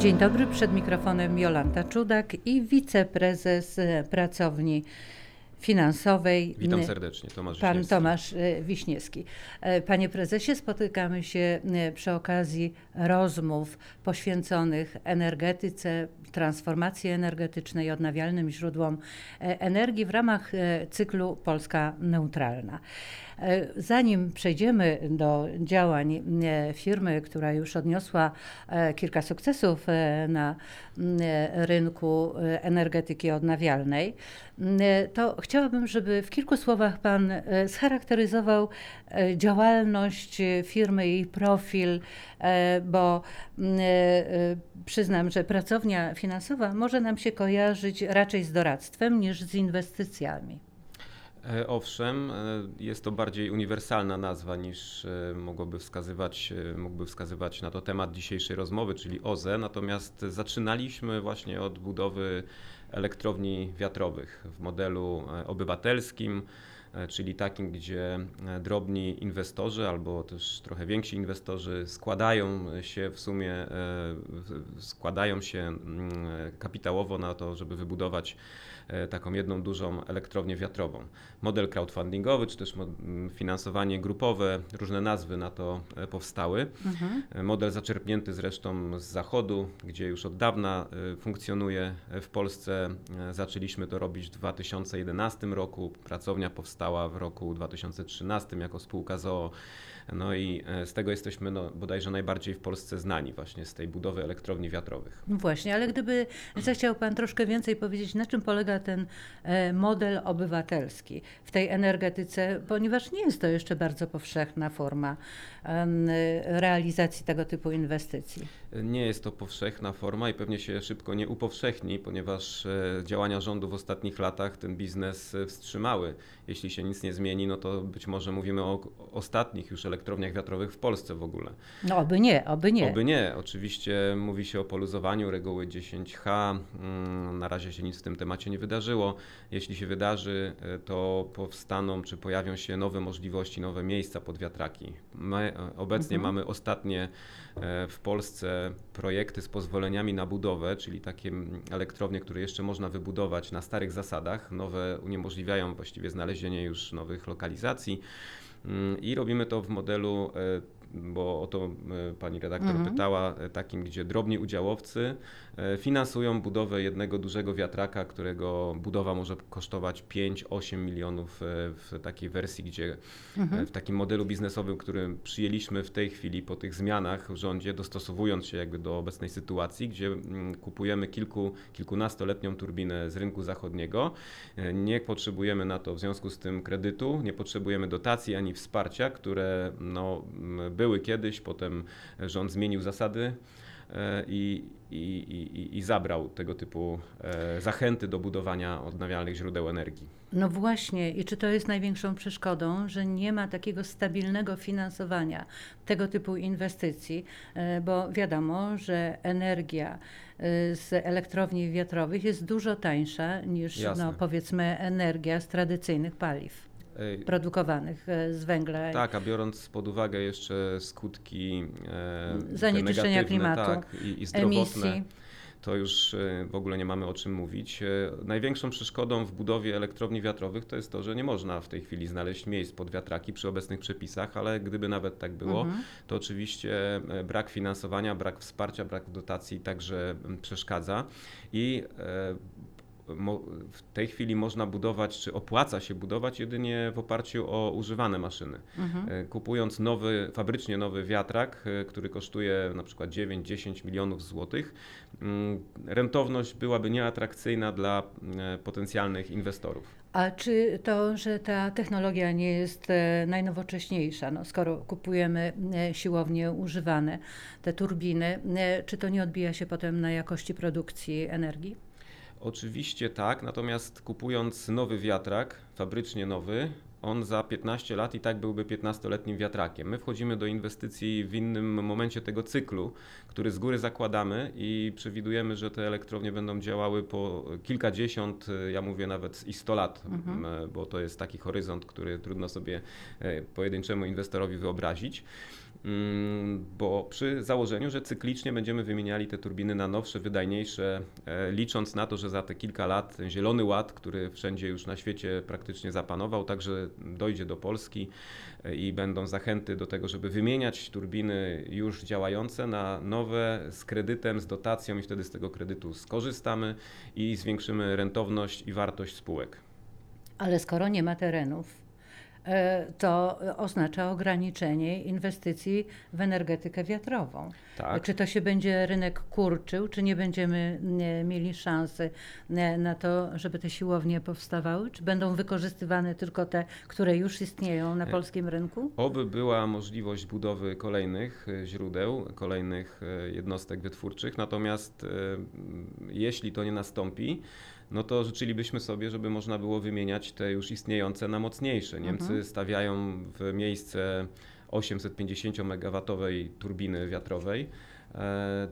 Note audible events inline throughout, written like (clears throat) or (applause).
Dzień dobry, przed mikrofonem Jolanta Czudak i wiceprezes pracowni finansowej. Witam serdecznie, Tomasz Pan Wiśniewski. Tomasz e, Wiśniewski. E, Panie prezesie, spotykamy się e, przy okazji rozmów poświęconych energetyce, transformacji energetycznej i odnawialnym źródłom e, energii w ramach e, cyklu Polska Neutralna. E, Zanim przejdziemy do działań e, firmy, która już odniosła e, kilka sukcesów na m, e, rynku energetyki odnawialnej, m, e, to chciałabym, żeby w kilku słowach Pan scharakteryzował działalność firmy, jej profil, bo m, e, przyznam, że pracownia finansowa może nam się kojarzyć raczej z doradztwem niż z inwestycjami. E, Owszem, e, jest to bardziej uniwersalna nazwa niż e, mogłoby wskazywać, mógłby wskazywać na to temat dzisiejszej rozmowy, czyli OZE. Natomiast zaczynaliśmy właśnie od budowy elektrowni wiatrowych w modelu obywatelskim, czyli takim, gdzie drobni inwestorzy albo też trochę więksi inwestorzy składają się w sumie, składają się mm, kapitałowo na to, żeby wybudować taką jedną dużą elektrownię wiatrową. Model crowdfundingowy, czy też finansowanie grupowe, różne nazwy na to e, powstały. E, Model zaczerpnięty zresztą z zachodu, gdzie już od dawna e, funkcjonuje w Polsce. Zaczęliśmy to robić w 2011 roku. Pracownia powstała w roku 2013 jako spółka ZOO. No i z tego jesteśmy no, bodajże najbardziej w Polsce znani, właśnie z tej budowy elektrowni wiatrowych. No Właśnie, ale gdyby zechciał Pan troszkę więcej powiedzieć, na czym polega ten model obywatelski w tej energetyce, ponieważ nie jest to jeszcze bardzo powszechna forma realizacji tego typu inwestycji. Nie jest to powszechna forma i pewnie się szybko nie upowszechni, ponieważ e, działania rządu w ostatnich latach ten biznes e, wstrzymały. Jeśli się nic nie zmieni, no to być może mówimy o ostatnich już elektrowniach wiatrowych w Polsce w ogóle. No oby nie, oby nie. Oby nie. Oczywiście mówi się o poluzowaniu reguły 10H. Mm, Na razie się nic w tym temacie nie wydarzyło. Jeśli się wydarzy, e, powstaną czy pojawią się nowe możliwości, nowe miejsca pod wiatraki. My e, obecnie Mhm. mamy ostatnie e, w Polsce projekty z pozwoleniami na budowę, czyli takie mm, elektrownie, które jeszcze można wybudować na starych zasadach. Nowe uniemożliwiają właściwie znalezienie już nowych lokalizacji. Mm, I robimy to w modelu, e, bo o to e, pani redaktor Mhm. pytała, e, takim, gdzie drobni udziałowcy e, finansują budowę jednego dużego wiatraka, którego budowa może kosztować 5-8 milionów w takiej wersji, gdzie e, w takim modelu biznesowym, który przyjęliśmy w tej chwili po tych zmianach w rządzie, dostosowując się jakby do obecnej sytuacji, gdzie mm, kupujemy kilku, kilkunastoletnią turbinę z rynku zachodniego. Nie potrzebujemy na to w związku z tym kredytu, nie potrzebujemy dotacji ani wsparcia, które no, były kiedyś, potem rząd zmienił zasady e, i, i, i, i zabrał tego typu e, zachęty do budowania odnawialnych źródeł energii. No właśnie, i czy to jest największą przeszkodą, że nie ma takiego stabilnego finansowania tego typu inwestycji, E, bo wiadomo, że energia z elektrowni wiatrowych jest dużo tańsza niż Jasne. no, powiedzmy energia z tradycyjnych paliw produkowanych e, z węgla. Tak, a biorąc pod uwagę jeszcze skutki e, Zanieczyszczenia klimatu, tak, i, i zdrowotne, emisji. to już e, w ogóle nie mamy o czym mówić. Największą przeszkodą w budowie elektrowni wiatrowych to jest to, że nie można w tej chwili znaleźć miejsc pod wiatraki przy obecnych przepisach, ale gdyby nawet tak było, Mhm. to oczywiście brak finansowania, brak wsparcia, brak dotacji także przeszkadza i w tej chwili można budować, czy opłaca się budować jedynie w oparciu o używane maszyny. Mhm. E, Kupując nowy, fabrycznie nowy wiatrak, e, który kosztuje na przykład 9-10 milionów złotych, mm, rentowność byłaby nieatrakcyjna dla e, potencjalnych inwestorów. A czy to, że ta technologia nie jest najnowocześniejsza, no, skoro kupujemy siłownie używane, te turbiny, czy to nie odbija się potem na jakości produkcji energii? Oczywiście tak, natomiast kupując nowy wiatrak, fabrycznie nowy, on za 15 lat i tak byłby 15-letnim wiatrakiem. My wchodzimy do inwestycji w innym momencie tego cyklu, który z góry zakładamy i przewidujemy, że te elektrownie będą działały po kilkadziesiąt, ja mówię nawet i 100 lat, mhm. bo to jest taki horyzont, który trudno sobie e, pojedynczemu inwestorowi wyobrazić. Mm, bo przy założeniu, że cyklicznie będziemy wymieniali te turbiny na nowsze, wydajniejsze, e, licząc na to, że za te kilka lat ten zielony ład, który wszędzie już na świecie praktycznie zapanował, także dojdzie do Polski e, i będą zachęty do tego, żeby wymieniać turbiny już działające na nowe z kredytem, z dotacją i wtedy z tego kredytu skorzystamy i zwiększymy rentowność i wartość spółek. Ale skoro nie ma terenów, to oznacza ograniczenie inwestycji w energetykę wiatrową. Tak. Czy to się będzie rynek kurczył, czy nie będziemy mieli szansy na to, żeby te siłownie powstawały? Czy będą wykorzystywane tylko te, które już istnieją na e, polskim rynku? Oby była możliwość budowy kolejnych e, źródeł, kolejnych jednostek wytwórczych, natomiast jeśli to nie nastąpi, no to życzylibyśmy sobie, żeby można było wymieniać te już istniejące na mocniejsze. Niemcy mhm. stawiają w miejsce 850 MW turbiny wiatrowej, e,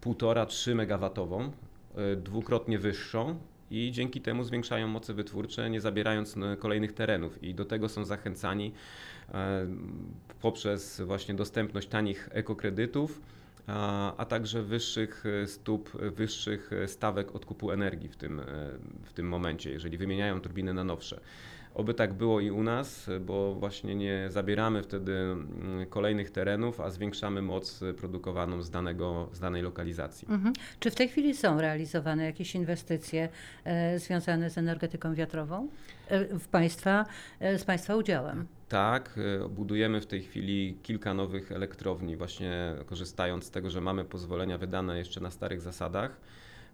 1,5-3 MW, e, dwukrotnie wyższą i dzięki temu zwiększają moce wytwórcze, nie zabierając kolejnych terenów. I do tego są zachęcani e, poprzez właśnie dostępność tanich ekokredytów a, także wyższych e, stóp, wyższych e, stawek odkupu energii w tym, e, w tym momencie, jeżeli wymieniają turbiny na nowsze. Oby tak było i u nas, bo właśnie nie zabieramy wtedy mm, kolejnych terenów, a zwiększamy moc produkowaną z, danego, z danej lokalizacji. Mhm. Czy w tej chwili są realizowane jakieś inwestycje e, związane z energetyką wiatrową e, w państwa, e, z Państwa udziałem? Tak, budujemy w tej chwili kilka nowych elektrowni, właśnie korzystając z tego, że mamy pozwolenia wydane jeszcze na starych zasadach.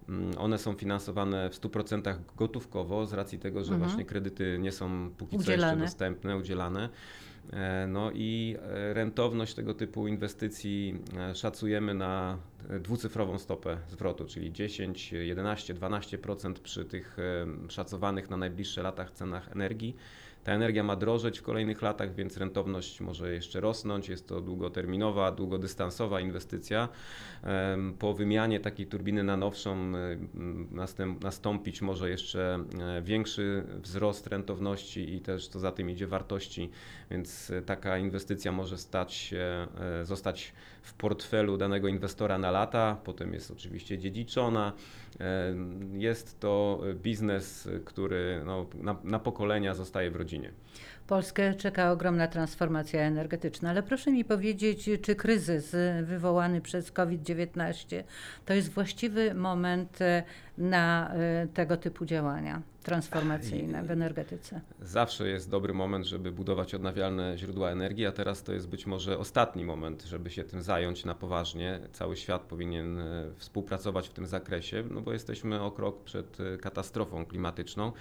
Mm, one są finansowane w 100% gotówkowo z racji tego, że mhm. właśnie kredyty nie są póki udzielane. co jeszcze dostępne, udzielane. E, no i e, rentowność tego typu inwestycji e, szacujemy na dwucyfrową stopę zwrotu, czyli 10, 11, 12% przy tych szacowanych na najbliższe latach cenach energii. Ta energia ma drożeć w kolejnych latach, więc rentowność może jeszcze rosnąć. Jest to długoterminowa, długodystansowa inwestycja. Po wymianie takiej turbiny na nowszą nastąpić może jeszcze e, większy wzrost rentowności i też co za tym idzie wartości, więc taka inwestycja może stać e, zostać w portfelu danego inwestora na lata, potem jest oczywiście dziedziczona. Jest to biznes, który no, na, na pokolenia zostaje w rodzinie. рождения. Polskę czeka ogromna transformacja energetyczna, ale proszę mi powiedzieć, czy kryzys wywołany przez COVID-19 to jest właściwy moment e, na e, tego typu działania transformacyjne w energetyce? Zawsze jest dobry moment, żeby budować odnawialne źródła energii, a teraz to jest być może ostatni moment, żeby się tym zająć na poważnie. Cały świat powinien e, współpracować w tym zakresie, no bo jesteśmy o krok przed katastrofą klimatyczną.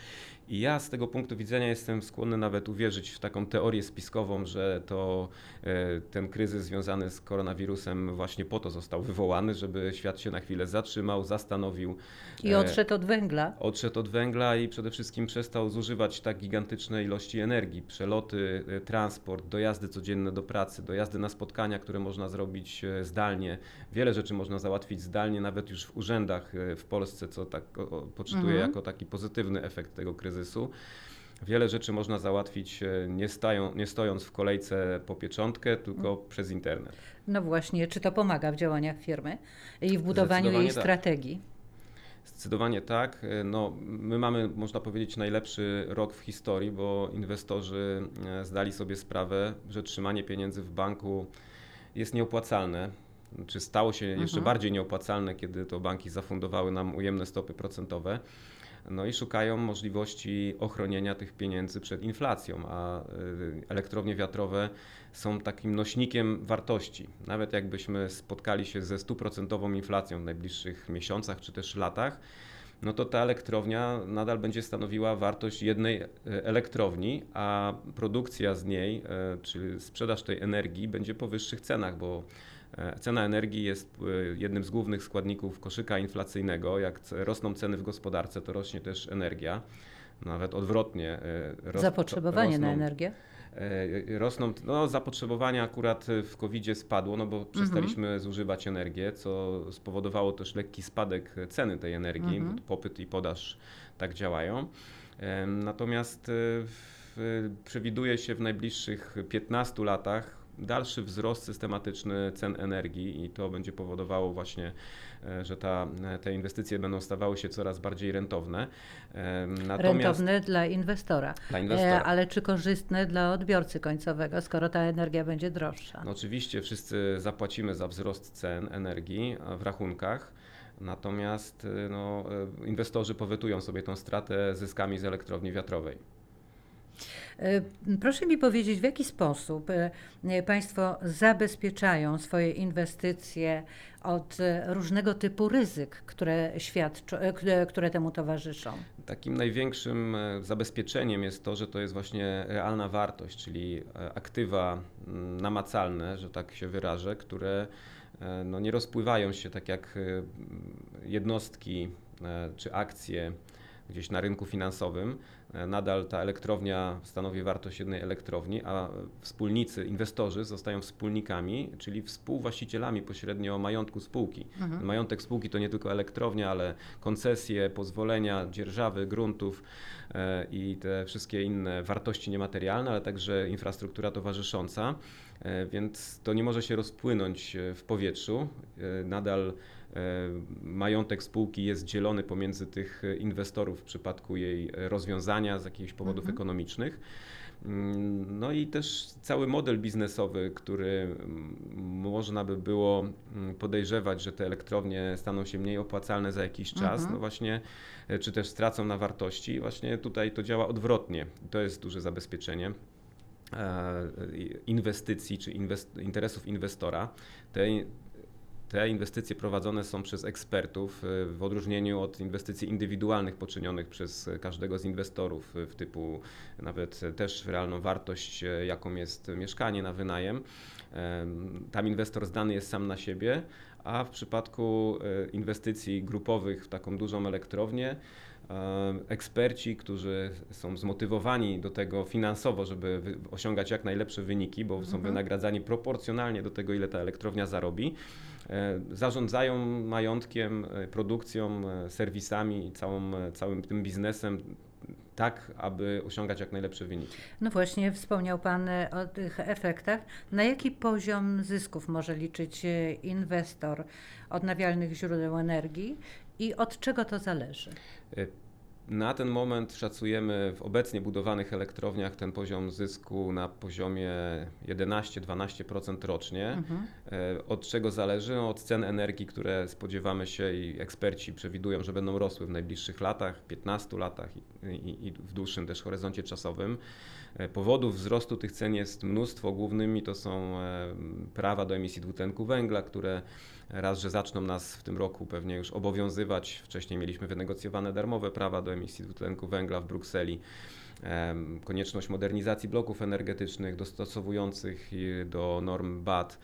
I ja z tego punktu widzenia jestem skłonny nawet uwierzyć w taką teorię spiskową, że to ten kryzys związany z koronawirusem właśnie po to został wywołany, żeby świat się na chwilę zatrzymał, zastanowił. I odszedł od węgla. Odszedł od węgla i przede wszystkim przestał zużywać tak gigantyczne ilości energii. Przeloty, transport, dojazdy codzienne do pracy, dojazdy na spotkania, które można zrobić zdalnie. Wiele rzeczy można załatwić zdalnie, nawet już w urzędach w Polsce, co tak poczytuję mhm. jako taki pozytywny efekt tego kryzysu. Wiele rzeczy można załatwić e, nie, stają, nie stojąc w kolejce po pieczątkę, tylko mm. przez internet. No właśnie, czy to pomaga w działaniach firmy i w budowaniu jej tak. strategii? Zdecydowanie tak. E, no, my mamy, można powiedzieć, najlepszy rok w historii, bo inwestorzy e, zdali sobie sprawę, że trzymanie pieniędzy w banku jest nieopłacalne. Czy stało się jeszcze mhm. bardziej nieopłacalne, kiedy to banki zafundowały nam ujemne stopy procentowe no i szukają możliwości ochronienia tych pieniędzy przed inflacją, a y, elektrownie wiatrowe są takim nośnikiem wartości. Nawet jakbyśmy spotkali się ze stuprocentową inflacją w najbliższych miesiącach czy też latach, no to ta elektrownia nadal będzie stanowiła wartość jednej y, elektrowni, a produkcja z niej, y, czyli sprzedaż tej energii będzie po wyższych cenach, bo cena energii jest e, jednym z głównych składników koszyka inflacyjnego. Jak rosną ceny w gospodarce, to rośnie też energia. nawet odwrotnie. Roz, Zapotrzebowanie rosną, na energię? Rosną, no zapotrzebowanie akurat w covid spadło, no bo mhm. przestaliśmy mhm. zużywać energię, co spowodowało też lekki spadek ceny tej energii, mhm. popyt i podaż tak działają. Natomiast przewiduje się w najbliższych 15 latach dalszy wzrost systematyczny cen energii i to będzie powodowało właśnie, e, że ta, te inwestycje będą stawały się coraz bardziej rentowne. Natomiast, rentowne dla inwestora. dla inwestora. E, ale czy korzystne dla odbiorcy końcowego, skoro ta energia będzie droższa? No oczywiście wszyscy zapłacimy za wzrost cen energii w rachunkach. Natomiast e, no, inwestorzy powytują sobie tą stratę zyskami z elektrowni wiatrowej. E, proszę mi powiedzieć, w jaki sposób e, Państwo zabezpieczają swoje inwestycje od e, różnego typu ryzyk, które, świadczą, które temu towarzyszą? Takim największym zabezpieczeniem jest to, że to jest właśnie realna wartość, czyli aktywa mm, namacalne, że tak się wyrażę, które no, nie rozpływają się tak jak jednostki czy akcje gdzieś na rynku finansowym. E, nadal ta elektrownia stanowi wartość jednej elektrowni, a wspólnicy, inwestorzy zostają wspólnikami, czyli współwłaścicielami pośrednio majątku spółki. Mhm. Majątek spółki to nie tylko elektrownia, ale koncesje, pozwolenia, dzierżawy gruntów e, i te wszystkie inne wartości niematerialne, ale także infrastruktura towarzysząca. E, więc to nie może się rozpłynąć w powietrzu. Nadal E, majątek spółki jest dzielony pomiędzy tych inwestorów w przypadku jej rozwiązania z jakichś powodów mhm. ekonomicznych. Mm, no i też cały model biznesowy, który można by było mm, podejrzewać, że te elektrownie staną się mniej opłacalne za jakiś czas, mhm. no właśnie, e, czy też stracą na wartości, właśnie tutaj to działa odwrotnie. To jest duże zabezpieczenie e, inwestycji czy inwest interesów inwestora. Te, te inwestycje prowadzone są przez ekspertów y, w odróżnieniu od inwestycji indywidualnych poczynionych przez każdego z inwestorów y, w typu nawet też realną wartość, y, jaką jest mieszkanie na wynajem. Tam inwestor zdany jest sam na siebie, a w przypadku inwestycji grupowych w taką dużą elektrownię eksperci, którzy są zmotywowani do tego finansowo, żeby osiągać jak najlepsze wyniki, bo są mhm. wynagradzani proporcjonalnie do tego, ile ta elektrownia zarobi zarządzają majątkiem, e, produkcją, e, serwisami i całą, całym tym biznesem tak, aby osiągać jak najlepsze wyniki. No właśnie, wspomniał Pan o tych efektach. Na jaki poziom zysków może liczyć inwestor odnawialnych źródeł energii i od czego to zależy? Na ten moment szacujemy w obecnie budowanych elektrowniach ten poziom zysku na poziomie 11-12% rocznie. Mhm. E, od czego zależy? Od cen energii, które spodziewamy się i eksperci przewidują, że będą rosły w najbliższych latach, 15 latach i, i, i w dłuższym też horyzoncie czasowym. E, powodów wzrostu tych cen jest mnóstwo. Głównymi to są e, prawa do emisji dwutlenku węgla, które raz, że zaczną nas w tym roku pewnie już obowiązywać. Wcześniej mieliśmy wynegocjowane darmowe prawa do emisji dwutlenku węgla w Brukseli. Konieczność modernizacji bloków energetycznych dostosowujących do norm BAT.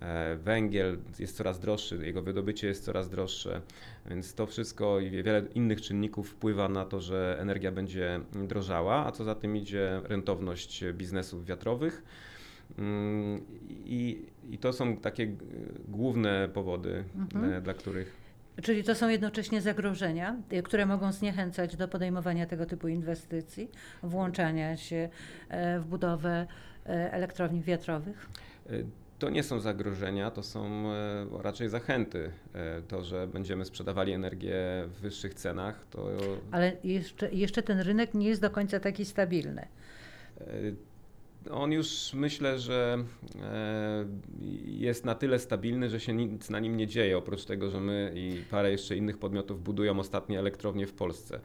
E, węgiel jest coraz droższy, jego wydobycie jest coraz droższe, więc to wszystko i wiele innych czynników wpływa na to, że energia będzie drożała, a co za tym idzie rentowność biznesów wiatrowych. Mm, I, I to są takie główne powody, mhm. E, dla których. Czyli to są jednocześnie zagrożenia, e, które mogą zniechęcać do podejmowania tego typu inwestycji, włączania się w budowę elektrowni wiatrowych? To nie są zagrożenia, to są e, raczej zachęty. E, to, że będziemy sprzedawali energię w wyższych cenach, to. Ale jeszcze, jeszcze ten rynek nie jest do końca taki stabilny. E, on już myślę, że jest na tyle stabilny, że się nic na nim nie dzieje, oprócz tego, że my i parę jeszcze innych podmiotów budują ostatnie elektrownie w Polsce.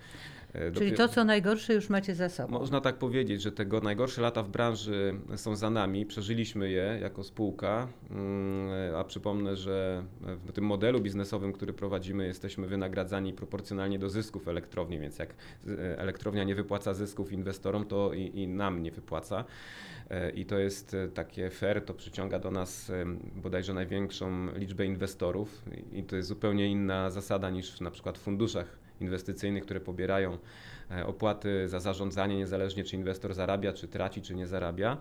E, Czyli to, co najgorsze, już macie za sobą. Można tak powiedzieć, że tego najgorsze lata w branży są za nami. Przeżyliśmy je jako spółka, mm, a przypomnę, że w tym modelu biznesowym, który prowadzimy, jesteśmy wynagradzani proporcjonalnie do zysków elektrowni, więc jak e, elektrownia nie wypłaca zysków inwestorom, to i, i nam nie wypłaca. E, I to jest takie fair, to przyciąga do nas bodajże największą liczbę inwestorów i to jest zupełnie inna zasada niż na przykład w funduszach inwestycyjnych, które pobierają opłaty za zarządzanie, niezależnie czy inwestor zarabia, czy traci, czy nie zarabia.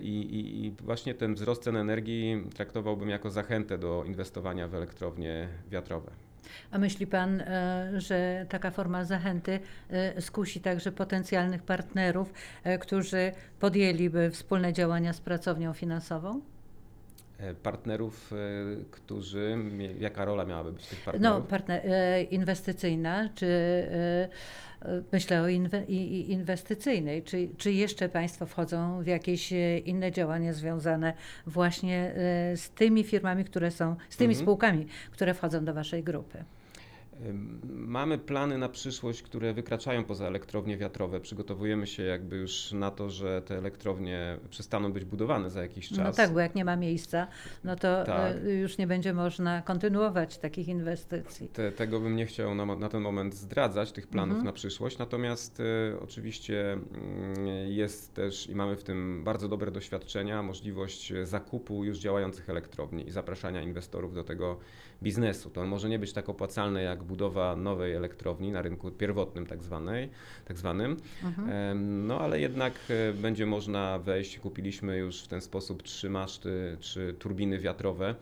I, i, I, właśnie ten wzrost cen energii traktowałbym jako zachętę do inwestowania w elektrownie wiatrowe. A myśli Pan, e, że taka forma zachęty e, skusi także potencjalnych partnerów, e, którzy podjęliby wspólne działania z pracownią finansową? Partnerów, którzy, jaka rola miałaby być tych partnerów? No, partner, inwestycyjna, czy myślę o inwe, inwestycyjnej, czy, czy jeszcze Państwo wchodzą w jakieś inne działania związane właśnie z tymi firmami, które są, z tymi mhm. spółkami, które wchodzą do Waszej grupy? Mamy plany na przyszłość, które wykraczają poza elektrownie wiatrowe. Przygotowujemy się jakby już na to, że te elektrownie przestaną być budowane za jakiś no czas. No tak, bo jak nie ma miejsca, no to tak. E, już nie będzie można kontynuować takich inwestycji. Te, tego bym nie chciał na, na, ten moment zdradzać, tych planów mhm. na przyszłość. Natomiast y, oczywiście y, jest też i mamy w tym bardzo dobre doświadczenia, możliwość zakupu już działających elektrowni i zapraszania inwestorów do tego biznesu. To może nie być tak opłacalne jak budowa nowej elektrowni na rynku pierwotnym tak, zwanej, tak zwanym, mhm. no ale jednak e, będzie można wejść, kupiliśmy już w ten sposób trzy maszty, trzy turbiny wiatrowe,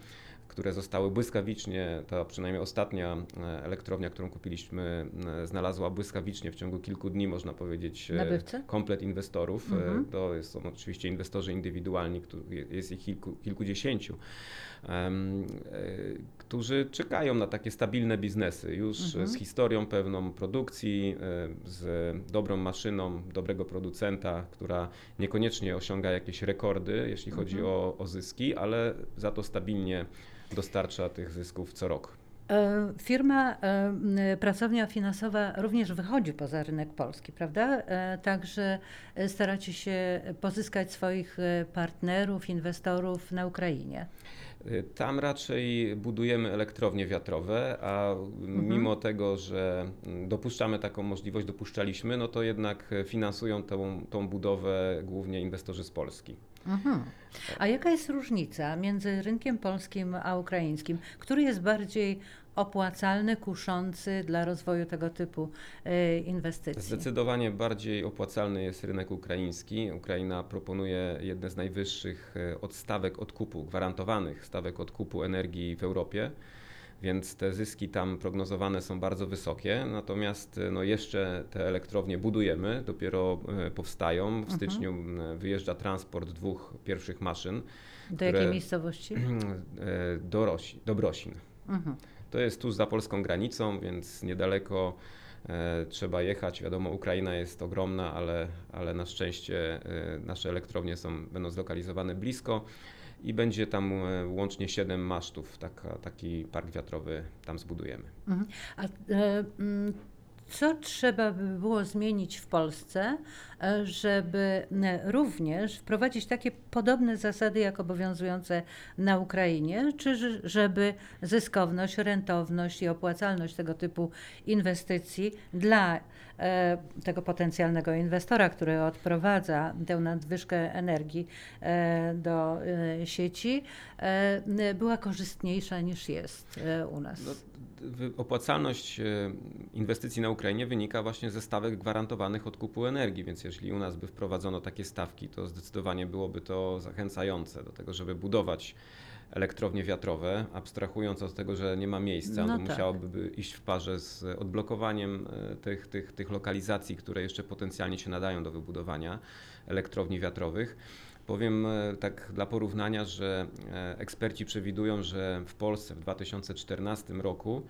które zostały błyskawicznie, ta przynajmniej ostatnia e, elektrownia, którą kupiliśmy, e, znalazła błyskawicznie w ciągu kilku dni, można powiedzieć, Nabywcy? komplet inwestorów. Mhm. To są oczywiście inwestorzy indywidualni, jest ich kilku, kilkudziesięciu. E, którzy czekają na takie stabilne biznesy, już mhm. z historią pewną produkcji, e, z dobrą maszyną, dobrego producenta, która niekoniecznie osiąga jakieś rekordy, jeśli chodzi mhm. o, o zyski, ale za to stabilnie dostarcza tych zysków co rok. E, firma, pracownia finansowa również wychodzi poza rynek polski, prawda? Także staracie się pozyskać swoich partnerów, inwestorów na Ukrainie. Tam raczej budujemy elektrownie wiatrowe, a mhm. mimo tego, że dopuszczamy taką możliwość, dopuszczaliśmy, no to jednak finansują tą, tą budowę głównie inwestorzy z Polski. Mhm. A jaka jest różnica między rynkiem polskim a ukraińskim? Który jest bardziej opłacalny, kuszący dla rozwoju tego typu e, inwestycji? Zdecydowanie bardziej opłacalny jest rynek ukraiński. Ukraina proponuje jedne z najwyższych e, odstawek odkupu, gwarantowanych stawek odkupu energii w Europie więc te zyski tam prognozowane są bardzo wysokie. Natomiast e, no jeszcze te elektrownie budujemy, dopiero powstają. W mhm. styczniu wyjeżdża transport dwóch pierwszych maszyn. Do które, jakiej miejscowości? (clears throat) Do, Rosi, do Brosin. Mhm. To jest tuż za polską granicą, więc niedaleko e, trzeba jechać. Wiadomo, Ukraina jest ogromna, ale, ale na szczęście e, nasze elektrownie są, będą zlokalizowane blisko i będzie tam e, łącznie 7 masztów. Taki park wiatrowy tam zbudujemy. Mhm. A, e, co trzeba by było zmienić w Polsce, żeby e, również wprowadzić takie podobne zasady, jak obowiązujące na Ukrainie, czy żeby zyskowność, rentowność i opłacalność tego typu inwestycji dla e, tego potencjalnego inwestora, który odprowadza tę nadwyżkę energii do sieci, była korzystniejsza niż jest u nas? No, opłacalność e, inwestycji na Ukrainie wynika właśnie ze stawek gwarantowanych odkupu energii, więc jeśli u nas by wprowadzono takie stawki, to zdecydowanie byłoby to zachęcające do tego, żeby budować elektrownie wiatrowe, abstrahując od tego, że nie ma miejsca, no tak. musiałoby iść w parze z odblokowaniem e, tych, tych, tych lokalizacji, które jeszcze potencjalnie się nadają do wybudowania elektrowni wiatrowych. Powiem e, tak dla porównania, że e, eksperci przewidują, że w Polsce w 2014 roku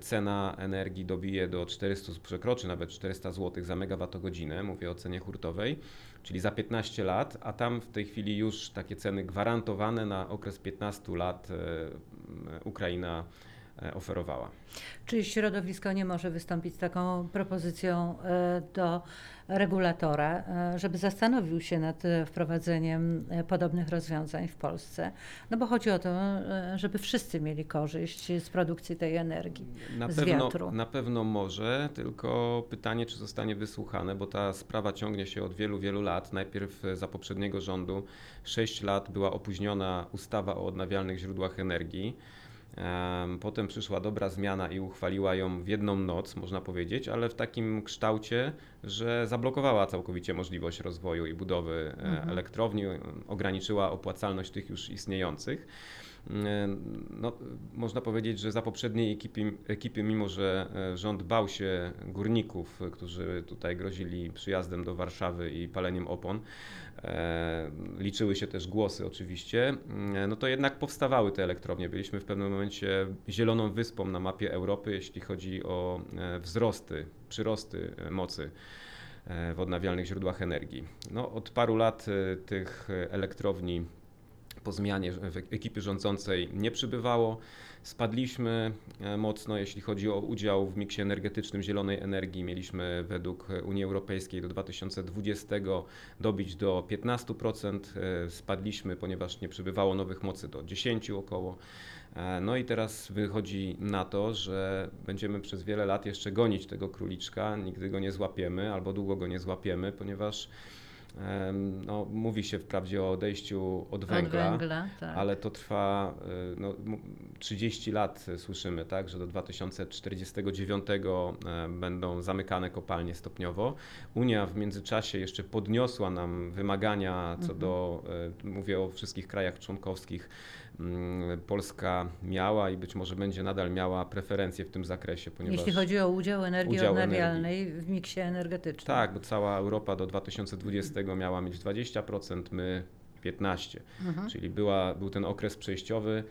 cena energii dobije do 400, przekroczy nawet 400 zł za megawattogodzinę, mówię o cenie hurtowej, czyli za 15 lat, a tam w tej chwili już takie ceny gwarantowane na okres 15 lat Ukraina oferowała. Czy środowisko nie może wystąpić z taką propozycją do regulatora, e, żeby zastanowił się nad e, wprowadzeniem e, podobnych rozwiązań w Polsce. No bo chodzi o to, żeby wszyscy mieli korzyść z produkcji tej energii na z pewno, wiatru. Na pewno może, tylko pytanie, czy zostanie wysłuchane, bo ta sprawa ciągnie się od wielu, wielu lat. Najpierw za poprzedniego rządu 6 lat była opóźniona ustawa o odnawialnych źródłach energii. Potem przyszła dobra zmiana i uchwaliła ją w jedną noc, można powiedzieć, ale w takim kształcie, że zablokowała całkowicie możliwość rozwoju i budowy e, mhm. elektrowni, ograniczyła opłacalność tych już istniejących. E, no, można powiedzieć, że za poprzedniej ekipy, ekipy, mimo że e, rząd bał się górników, którzy tutaj grozili przyjazdem do Warszawy i paleniem opon, liczyły się też głosy oczywiście, no to jednak powstawały te elektrownie. Byliśmy w pewnym momencie zieloną wyspą na mapie Europy, jeśli chodzi o wzrosty, przyrosty mocy w odnawialnych źródłach energii. No, od paru lat tych elektrowni po zmianie ekipy rządzącej nie przybywało. Spadliśmy e, mocno, jeśli chodzi o udział w miksie energetycznym zielonej energii. Mieliśmy według Unii Europejskiej do 2020 dobić do 15%. E, spadliśmy, ponieważ nie przybywało nowych mocy do 10 około. E, no i teraz wychodzi na to, że będziemy przez wiele lat jeszcze gonić tego króliczka, nigdy go nie złapiemy albo długo go nie złapiemy, ponieważ no, mówi się wprawdzie o odejściu od węgla, od węgla tak. ale to trwa y, no, 30 lat słyszymy, tak, że do 2049 będą zamykane kopalnie stopniowo. Unia w międzyczasie jeszcze podniosła nam wymagania co mhm. do, mówię o wszystkich krajach członkowskich, Polska miała i być może będzie nadal miała preferencje w tym zakresie. Ponieważ Jeśli chodzi o udział energii udział odnawialnej energii. w miksie energetycznym. Tak, bo cała Europa do 2020 miała mieć 20%, my 15%. Mhm. Czyli była, był ten okres przejściowy.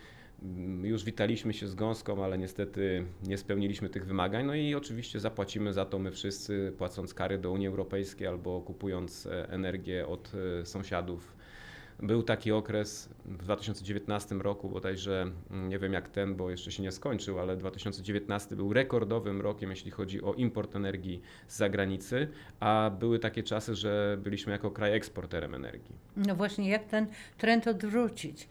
Mm, już witaliśmy się z gąską, ale niestety nie spełniliśmy tych wymagań. No i oczywiście zapłacimy za to my wszyscy, płacąc kary do Unii Europejskiej albo kupując e, energię od e, sąsiadów był taki okres w 2019 roku, bodajże mm, nie wiem jak ten, bo jeszcze się nie skończył, ale 2019 był rekordowym rokiem, jeśli chodzi o import energii z zagranicy, a były takie czasy, że byliśmy jako kraj eksporterem energii. No właśnie, jak ten trend odwrócić,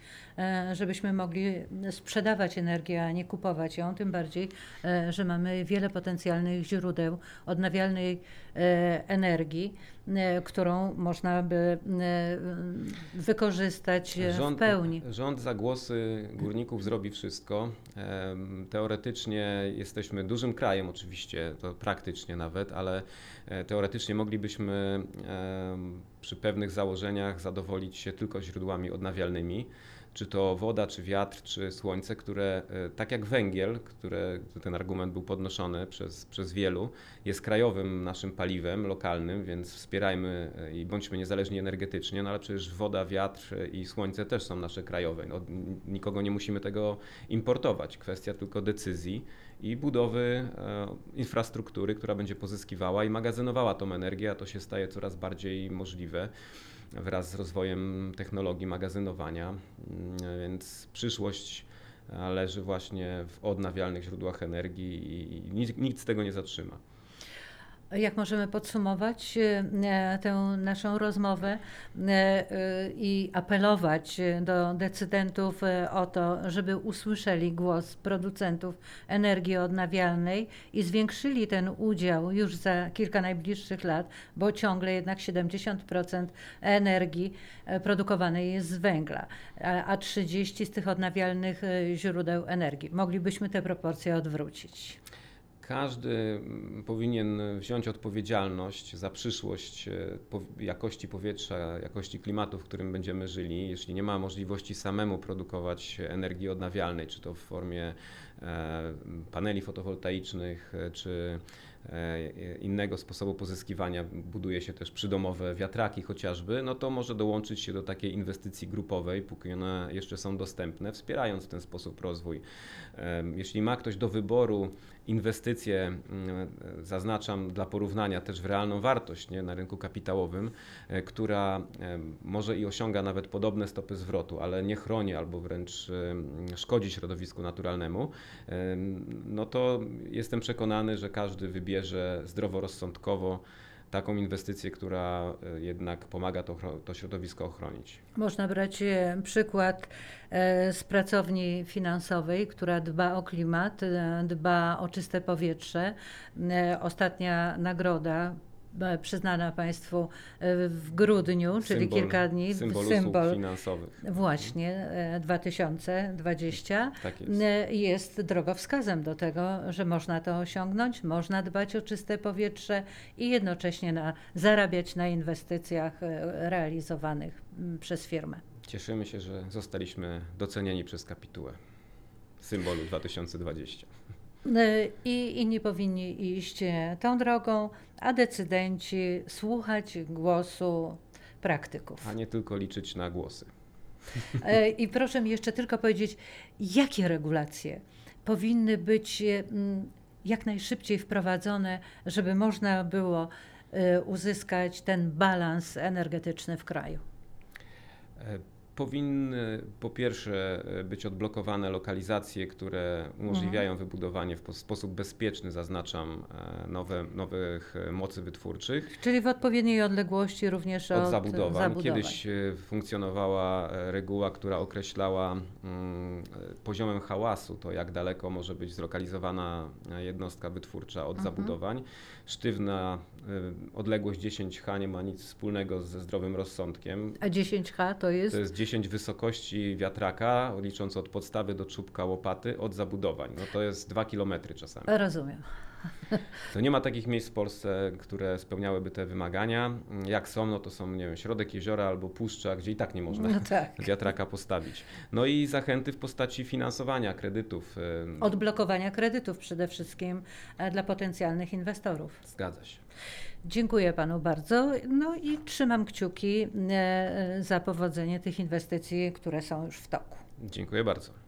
żebyśmy mogli sprzedawać energię, a nie kupować ją, tym bardziej, e, że mamy wiele potencjalnych źródeł odnawialnej e, energii, którą można by wykorzystać e, rząd, w pełni. Rząd za głosy górników zrobi wszystko. Teoretycznie jesteśmy dużym krajem, oczywiście, to praktycznie nawet, ale e, teoretycznie moglibyśmy przy pewnych założeniach zadowolić się tylko źródłami odnawialnymi czy to woda, czy wiatr, czy słońce, które e, tak jak węgiel, które ten argument był podnoszony przez, przez wielu, jest krajowym naszym paliwem lokalnym, więc wspierajmy e, i bądźmy niezależni energetycznie, no ale przecież woda, wiatr i słońce też są nasze krajowe. No, nikogo nie musimy tego importować. Kwestia tylko decyzji i budowy e, infrastruktury, która będzie pozyskiwała i magazynowała tą energię, a to się staje coraz bardziej możliwe wraz z rozwojem technologii magazynowania, mm, więc przyszłość leży właśnie w odnawialnych źródłach energii i nikt z tego nie zatrzyma. Jak możemy podsumować e, tę naszą rozmowę e, e, i apelować do decydentów o to, żeby usłyszeli głos producentów energii odnawialnej i zwiększyli ten udział już za kilka najbliższych lat, bo ciągle jednak 70% energii produkowanej jest z węgla, a 30% z tych odnawialnych źródeł energii. Moglibyśmy te proporcje odwrócić. Każdy mm, powinien wziąć odpowiedzialność za przyszłość e, jakości powietrza, jakości klimatu, w którym będziemy żyli. Jeśli nie ma możliwości samemu produkować energii odnawialnej, czy to w formie e, paneli fotowoltaicznych, e, czy innego sposobu pozyskiwania, buduje się też przydomowe wiatraki chociażby, no to może dołączyć się do takiej inwestycji grupowej, póki one jeszcze są dostępne, wspierając w ten sposób rozwój. Jeśli ma ktoś do wyboru inwestycje, mm, zaznaczam dla porównania też w realną wartość nie, na rynku kapitałowym, e, która może i osiąga nawet podobne stopy zwrotu, ale nie chroni albo wręcz szkodzi środowisku naturalnemu, no to jestem przekonany, że każdy wybierze zdroworozsądkowo taką inwestycję, która e, jednak pomaga to, to środowisko ochronić. Można brać e, przykład e, z pracowni finansowej, która dba o klimat, dba o czyste powietrze. Ostatnia nagroda przyznana Państwu e, w grudniu, czyli Symbol- kilka dni, Symbol, symbol finansowych. właśnie e, 2020 Tak jest. e, jest drogowskazem do tego, że można to osiągnąć, można dbać o czyste powietrze i jednocześnie na, zarabiać na inwestycjach e, realizowanych przez firmę. Cieszymy się, że zostaliśmy docenieni przez kapitułę symbolu 2020. E, I inni powinni iść e, tą drogą, a decydenci słuchać głosu praktyków. A nie tylko liczyć na głosy. E, I proszę mi jeszcze tylko powiedzieć, jakie regulacje powinny być e, jak najszybciej wprowadzone, żeby można było uzyskać ten balans energetyczny w kraju. Powinny po pierwsze być odblokowane lokalizacje, które umożliwiają wybudowanie w po- sposób bezpieczny, zaznaczam, e, nowe, nowych e, mocy wytwórczych. Czyli w odpowiedniej odległości również od, od zabudowań. zabudowań. Kiedyś e, funkcjonowała reguła, która określała mm, poziomem hałasu, to jak daleko może być zlokalizowana jednostka wytwórcza od Mhm. zabudowań. Sztywna e, odległość 10 H nie ma nic wspólnego ze zdrowym rozsądkiem. A 10H to jest? To jest 10 wysokości wiatraka, licząc od podstawy do czubka łopaty, od zabudowań. No to jest 2 km czasami. Rozumiem. (laughs) To nie ma takich miejsc w Polsce, które spełniałyby te wymagania. Jak są, no to są, nie wiem, środek jeziora albo puszcza, gdzie i tak nie można No tak. (laughs) wiatraka postawić. No i zachęty w postaci finansowania kredytów. Odblokowania kredytów przede wszystkim e, dla potencjalnych inwestorów. Zgadza się. Dziękuję panu bardzo. No i trzymam kciuki e, za powodzenie tych inwestycji, które są już w toku. Dziękuję bardzo.